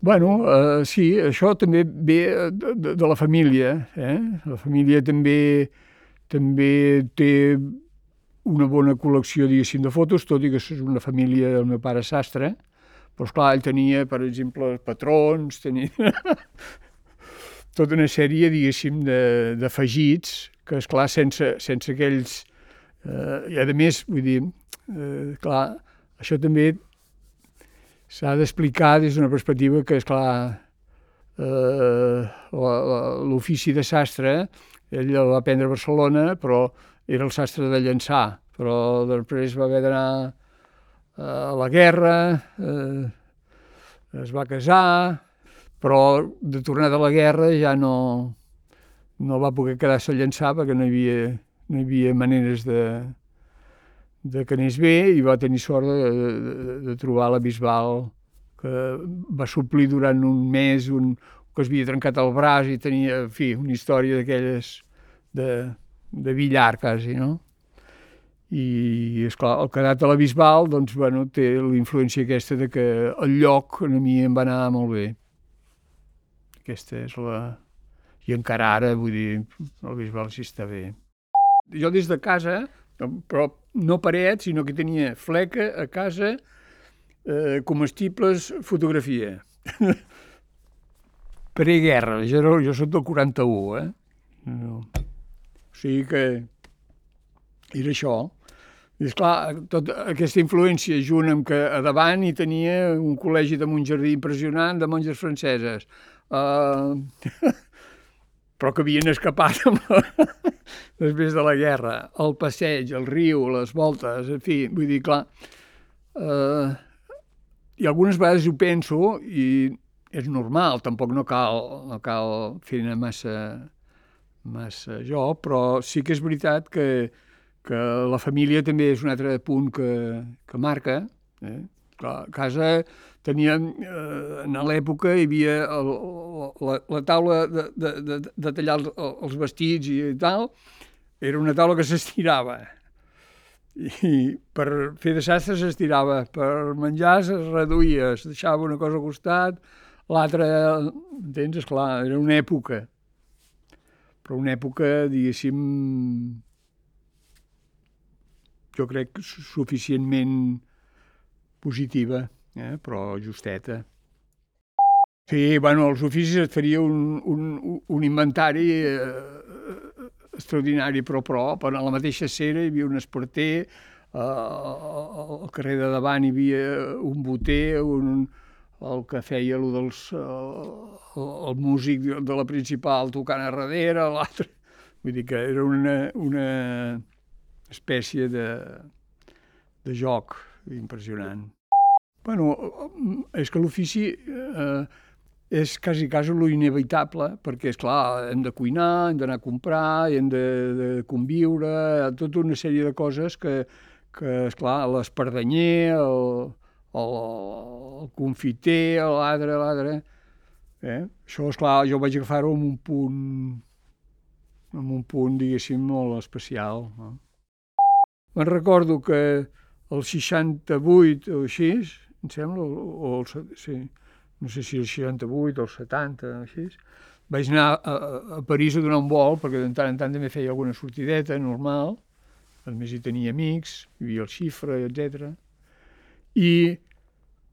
Bueno, eh, sí, això també ve de, de, de la família. Eh? La família també també té una bona col·lecció, diguéssim, de fotos, tot i que és una família del meu pare sastre, però, esclar, ell tenia, per exemple, patrons, tenia tota una sèrie, diguéssim, d'afegits, que, és clar sense, sense aquells... Eh, I, a més, vull dir, eh, clar, això també s'ha d'explicar des d'una perspectiva que, és clar, eh, l'ofici de sastre, ell el va aprendre a Barcelona, però era el sastre de llançar, però després va haver d'anar eh, a la guerra, eh, es va casar, però de tornar de la guerra ja no, no va poder quedar-se a llançar perquè no hi havia, no hi havia maneres de, de que anés bé i va tenir sort de, de, de trobar la Bisbal que va suplir durant un mes un, que es havia trencat el braç i tenia, en fi, una història d'aquelles de, de billar quasi, no? I, és clar, el quedat a la Bisbal, doncs, bueno, té la influència aquesta de que el lloc a mi em va anar molt bé. Aquesta és la... I encara ara, vull dir, el Bisbal sí està bé. Jo des de casa però no paret, sinó que tenia fleca a casa, eh, comestibles, fotografia. Preguerra, jo, jo soc del 41, eh? No. O sigui que era això. I esclar, tota aquesta influència junt amb que a davant hi tenia un col·legi de Montjardí impressionant de monges franceses. Uh, però que havien escapat després de la guerra, el passeig, el riu, les voltes, en fi, vull dir, clar, eh, i algunes vegades ho penso i és normal, tampoc no cal, no cal fer-ne massa, massa jo, però sí que és veritat que, que la família també és un altre punt que, que marca. Eh? Clar, casa teníem, eh, en l'època hi havia el, la, la taula de, de, de, de tallar els, els vestits i tal, era una taula que s'estirava. I per fer de sastre s'estirava, per menjar es reduïa, es deixava una cosa al costat, l'altra, entens? Esclar, era una època. Però una època, diguéssim, jo crec suficientment positiva eh? però justeta. Sí, bueno, als oficis et faria un, un, un inventari eh, extraordinari, però prop. A la mateixa cera hi havia un esporter, eh, al carrer de davant hi havia un boter, un, el que feia el, dels, el, el músic de la principal tocant a darrere, l'altre... Vull dir que era una, una espècie de, de joc impressionant. Bueno, és que l'ofici eh, és quasi, quasi lo inevitable, perquè, és clar, hem de cuinar, hem d'anar a comprar, hem de, de conviure, tota una sèrie de coses que, que és clar, l'espardanyer, el, el, el confiter, l'adre, l'adre... Eh? Això, és clar, jo vaig agafar-ho amb un punt, amb un punt, diguéssim, molt especial. No? Me'n recordo que el 68 o així, em sembla, o, o el, sí, no sé si el 68 o el 70, així, vaig anar a, a, París a donar un vol, perquè de tant en tant també feia alguna sortideta normal, a més hi tenia amics, hi havia el xifre, etc. I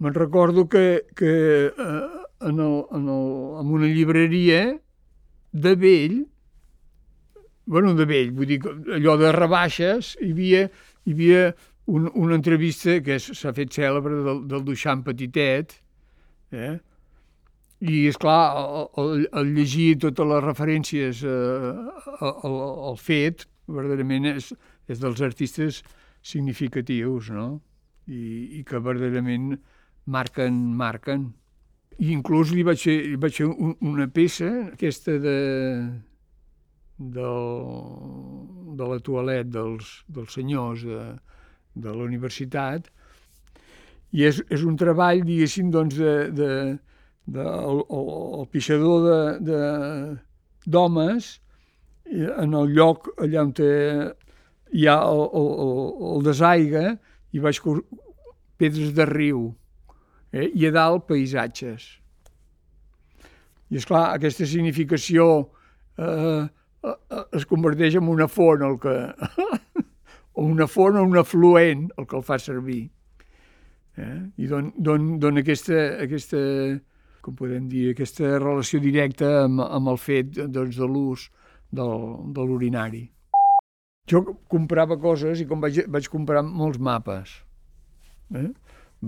me'n recordo que, que eh, en, el, en, el, en una llibreria de vell, bueno, de vell, vull dir, allò de rebaixes, hi havia, hi havia un, una entrevista que s'ha fet cèlebre del, del Duchamp Petitet, eh? i, és clar el llegir totes les referències eh, al, al fet, verdaderament és, és dels artistes significatius, no? I, i que verdaderament marquen, marquen. I inclús li vaig fer, li vaig fer un, una peça, aquesta de, del, de la toalet dels, dels senyors, de, de la universitat, i és, és un treball, diguéssim, doncs, de, de, de, el, el, el pixador d'homes en el lloc allà on hi ha el, el, el desaiga i baix pedres de riu eh? i a dalt paisatges. I, és clar aquesta significació eh, eh, es converteix en una font, el que... o una font o un afluent, el que el fa servir. Eh? I don, don, don aquesta, aquesta, com podem dir, aquesta relació directa amb, amb el fet doncs, de l'ús del, de l'urinari. Jo comprava coses i com vaig, vaig comprar molts mapes. Eh?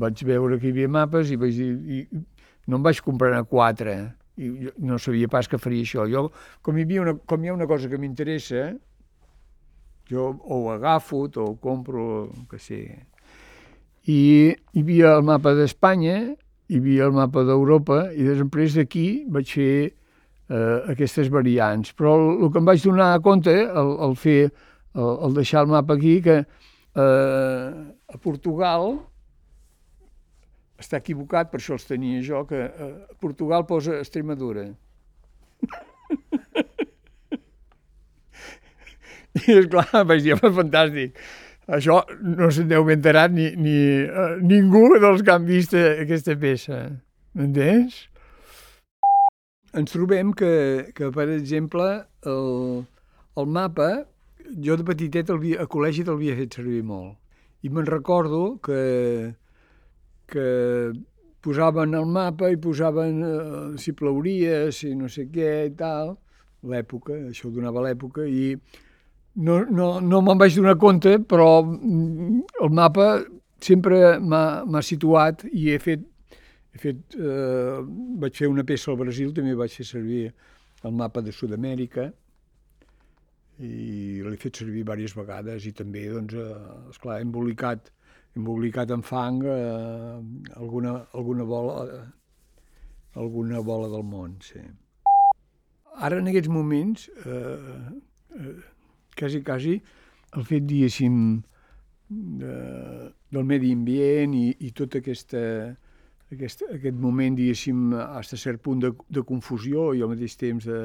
Vaig veure que hi havia mapes i, vaig dir, i no em vaig comprar quatre i no sabia pas que faria això. Jo, com hi, havia una, com hi ha una cosa que m'interessa, jo o agafo o compro, que sé. I hi havia el mapa d'Espanya, hi havia el mapa d'Europa, i després d'aquí vaig fer eh, aquestes variants. Però el, el que em vaig donar compte, el, el fer, el, el deixar el mapa aquí, que eh, a Portugal està equivocat, per això els tenia jo, que eh, Portugal posa Extremadura. I esclar, vaig dir, fantàstic. Això no se'n deu haver enterat ni, ni uh, ningú dels que han vist aquesta peça. M'entens? Ens trobem que, que per exemple, el, el mapa, jo de petitet el, a col·legi te'l havia fet servir molt. I me'n recordo que que posaven el mapa i posaven eh, si plauria, si no sé què i tal, l'època, això donava l'època, i no, no, no me'n vaig donar compte, però mm, el mapa sempre m'ha situat i he fet, he fet eh, vaig fer una peça al Brasil, també vaig fer servir el mapa de Sud-amèrica, i l'he fet servir diverses vegades i també, doncs, eh, esclar, he embolicat embolicat en fang eh, alguna, alguna, bola, eh, alguna bola del món, sí. Ara, en aquests moments, eh, eh, quasi, quasi, el fet, diguéssim, de, del medi ambient i, i tot aquesta, aquest, aquest moment, diguéssim, fins a cert punt de, de confusió i al mateix temps de,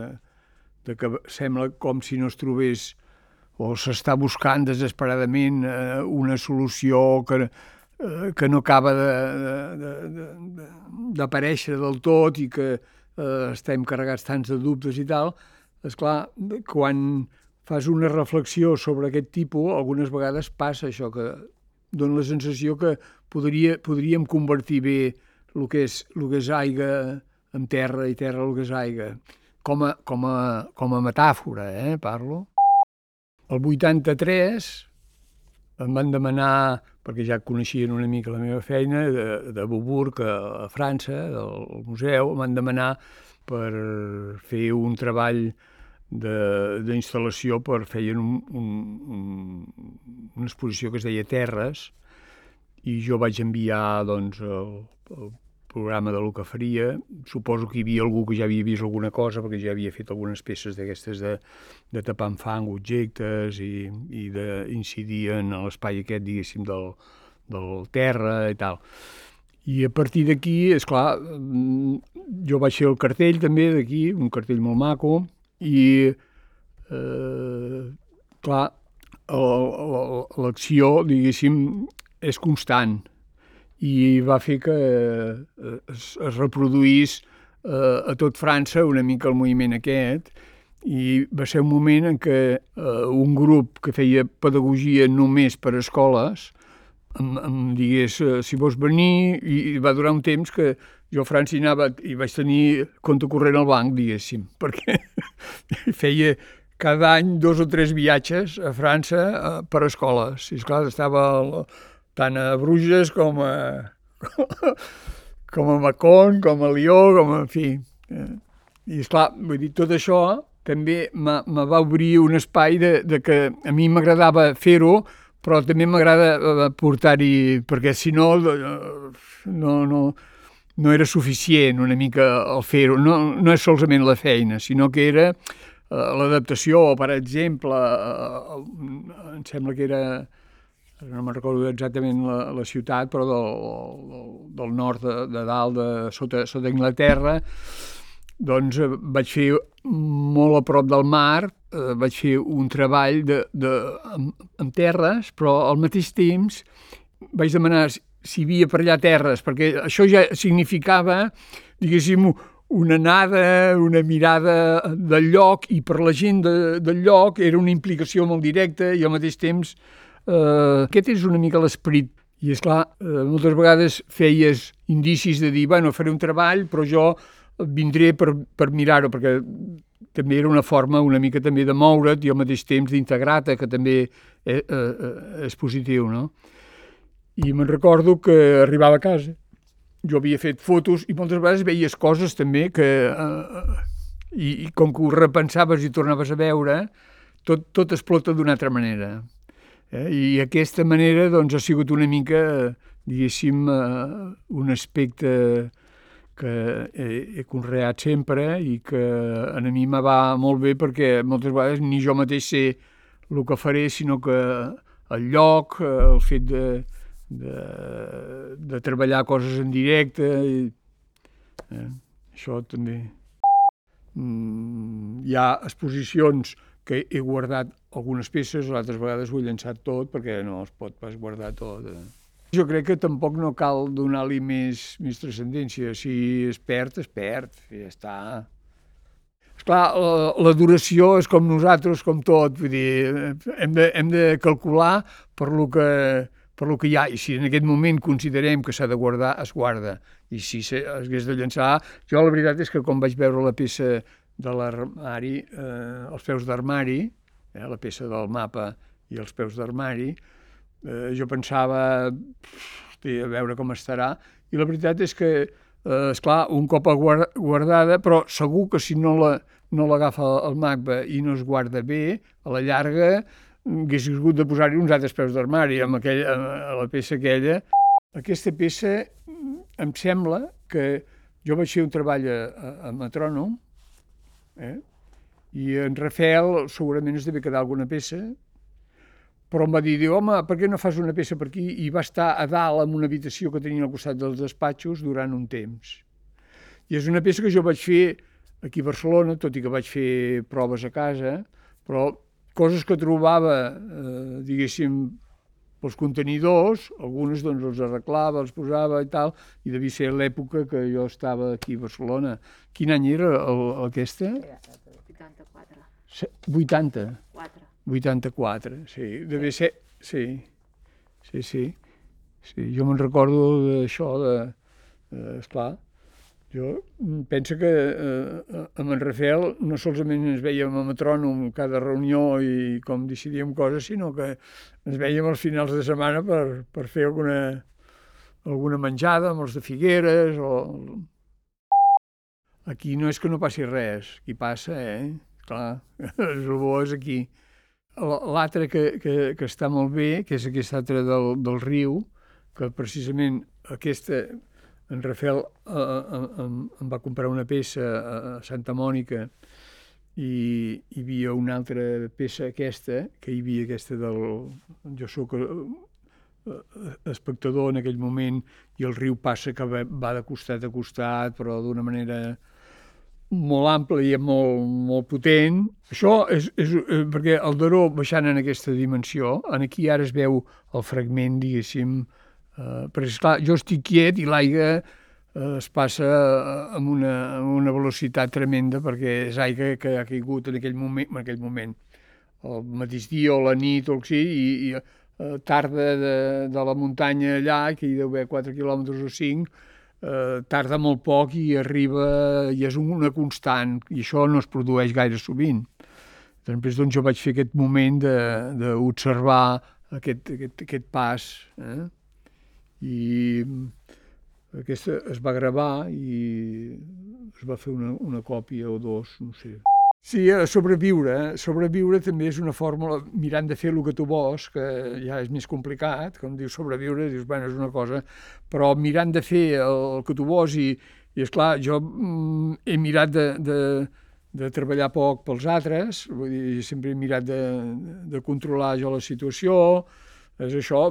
de que sembla com si no es trobés o s'està buscant desesperadament eh, una solució que, eh, que no acaba d'aparèixer de, de, de, del tot i que eh, estem carregats tants de dubtes i tal, és clar, quan fas una reflexió sobre aquest tipus, algunes vegades passa això, que dona la sensació que podria, podríem convertir bé el que és, el que és aigua en terra i terra el que és aigua, com a, com a, com a metàfora, eh, parlo. El 83 em van demanar, perquè ja coneixien una mica la meva feina, de, de Bourg a, a França, del museu, em van demanar per fer un treball d'instal·lació per feien un, un, un, una exposició que es deia Terres i jo vaig enviar doncs, el, el programa de lo que faria. Suposo que hi havia algú que ja havia vist alguna cosa, perquè ja havia fet algunes peces d'aquestes de, de tapar amb fang objectes i, i d'incidir en l'espai aquest, diguéssim, del, del terra i tal. I a partir d'aquí, és clar, jo vaig fer el cartell també d'aquí, un cartell molt maco, i eh, clar, l'acció, diguéssim, és constant i va fer que eh, es, es reproduís eh, a tot França una mica el moviment aquest i va ser un moment en què eh, un grup que feia pedagogia només per escoles em, em digués eh, si vols venir i va durar un temps que jo a França hi anava i vaig tenir compte corrent al banc, diguéssim, perquè feia cada any dos o tres viatges a França eh, per escoles. I, esclar, estava tant a Bruges com a, com a Macon, com a Lió, com a... En fi. Eh, I, esclar, vull dir, tot això també me va obrir un espai de, de que a mi m'agradava fer-ho, però també m'agrada eh, portar-hi, perquè si no, no, no, no era suficient una mica el fer-ho. No, no és solament la feina, sinó que era uh, l'adaptació, per exemple, uh, em sembla que era no me'n recordo exactament la, la ciutat, però del, del, del nord de, de dalt, de, sota, sota Inglaterra, doncs eh, vaig fer molt a prop del mar, eh, vaig fer un treball de, de, amb, amb terres, però al mateix temps vaig demanar si hi havia per allà terres, perquè això ja significava, diguéssim, una anada, una mirada del lloc i per la gent de, del lloc era una implicació molt directa i al mateix temps eh, aquest és una mica l'esperit. I és clar, eh, moltes vegades feies indicis de dir, bueno, faré un treball, però jo vindré per, per mirar-ho, perquè també era una forma una mica també de moure't i al mateix temps d'integrar-te, que també és, eh, eh, és positiu, no? I me'n recordo que arribava a casa, jo havia fet fotos i moltes vegades veies coses també que... Eh, i, I com que ho repensaves i tornaves a veure, tot, tot explota d'una altra manera. Eh? I aquesta manera doncs, ha sigut una mica, diguéssim, eh, un aspecte que he, he conreat sempre i que a mi me va molt bé perquè moltes vegades ni jo mateix sé el que faré, sinó que el lloc, el fet de, de, de treballar coses en directe. I, eh, això també. Mm, hi ha exposicions que he guardat algunes peces, altres vegades ho he llançat tot perquè no es pot pas guardar tot. Eh. Jo crec que tampoc no cal donar-li més, més transcendència. Si es perd, es perd, ja està. Esclar, la, la duració és com nosaltres, com tot, vull dir, hem de, hem de calcular per lo que, per lo que hi ha, i si en aquest moment considerem que s'ha de guardar, es guarda. I si s'hagués de llançar... Jo la veritat és que quan vaig veure la peça de l'armari, eh, els peus d'armari, eh, la peça del mapa i els peus d'armari, eh, jo pensava, hosti, a veure com estarà, i la veritat és que, eh, esclar, un cop guardada, però segur que si no la no l'agafa el MACBA i no es guarda bé, a la llarga hagués hagut de posar-hi uns altres peus d'armari amb, aquell, amb la peça aquella. Aquesta peça em sembla que jo vaig fer un treball a, a, Metrònom, eh? i en Rafael segurament es deve quedar alguna peça, però em va dir, diu, home, per què no fas una peça per aquí? I va estar a dalt en una habitació que tenia al costat dels despatxos durant un temps. I és una peça que jo vaig fer aquí a Barcelona, tot i que vaig fer proves a casa, però coses que trobava, eh, diguéssim, pels contenidors, algunes doncs els arreglava, els posava i tal, i devia ser l'època que jo estava aquí a Barcelona. Quin any era el, aquesta? 84. 80? 4. 84, sí. Devia ser... Sí, sí, sí. sí. Jo me'n recordo d'això, de, de, esclar, jo penso que eh, amb en Rafael no solament ens veiem a metrònom cada reunió i com decidíem coses, sinó que ens veiem als finals de setmana per, per fer alguna, alguna menjada amb els de Figueres o... Aquí no és que no passi res, aquí passa, eh? Clar, el bo és aquí. L'altre que, que, que està molt bé, que és aquest altre del, del riu, que precisament aquesta en Rafael eh, eh, em, em va comprar una peça a Santa Mònica i hi havia una altra peça aquesta, que hi havia aquesta del... Jo sóc eh, eh, espectador en aquell moment i el riu passa que va de costat a costat, però d'una manera molt ampla i molt, molt potent. Això és, és, és perquè el Daró, baixant en aquesta dimensió, en aquí ara es veu el fragment, diguéssim, Uh, perquè, esclar, jo estic quiet i l'aigua uh, es passa uh, amb, una, amb una velocitat tremenda perquè és aigua que ha caigut en aquell moment, en aquell moment el mateix dia o la nit o sigui, i, i uh, tarda de, de la muntanya allà, que hi deu haver 4 quilòmetres o 5, uh, tarda molt poc i arriba, i és una constant, i això no es produeix gaire sovint. Després doncs, jo vaig fer aquest moment d'observar aquest, aquest, aquest pas, eh? I aquesta es va gravar i es va fer una, una còpia o dos, no sé. Sí, sobreviure. Eh? Sobreviure també és una fórmula, mirant de fer el que tu vols, que ja és més complicat, com dius sobreviure, dius, bueno, és una cosa, però mirant de fer el que tu vols i, i és clar, jo mm, he mirat de, de, de treballar poc pels altres, vull dir, sempre he mirat de, de controlar jo la situació, és això,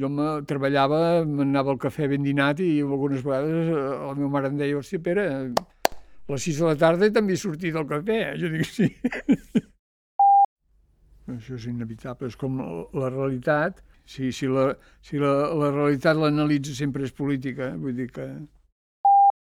jo me treballava, m'anava al cafè ben dinat i algunes vegades eh, la meva mare em deia, hòstia, Pere, a les 6 de la tarda també he sortit del cafè. Jo dic, sí. això és inevitable, és com la realitat, si, si, la, si la, la realitat l'analitza sempre és política, vull dir que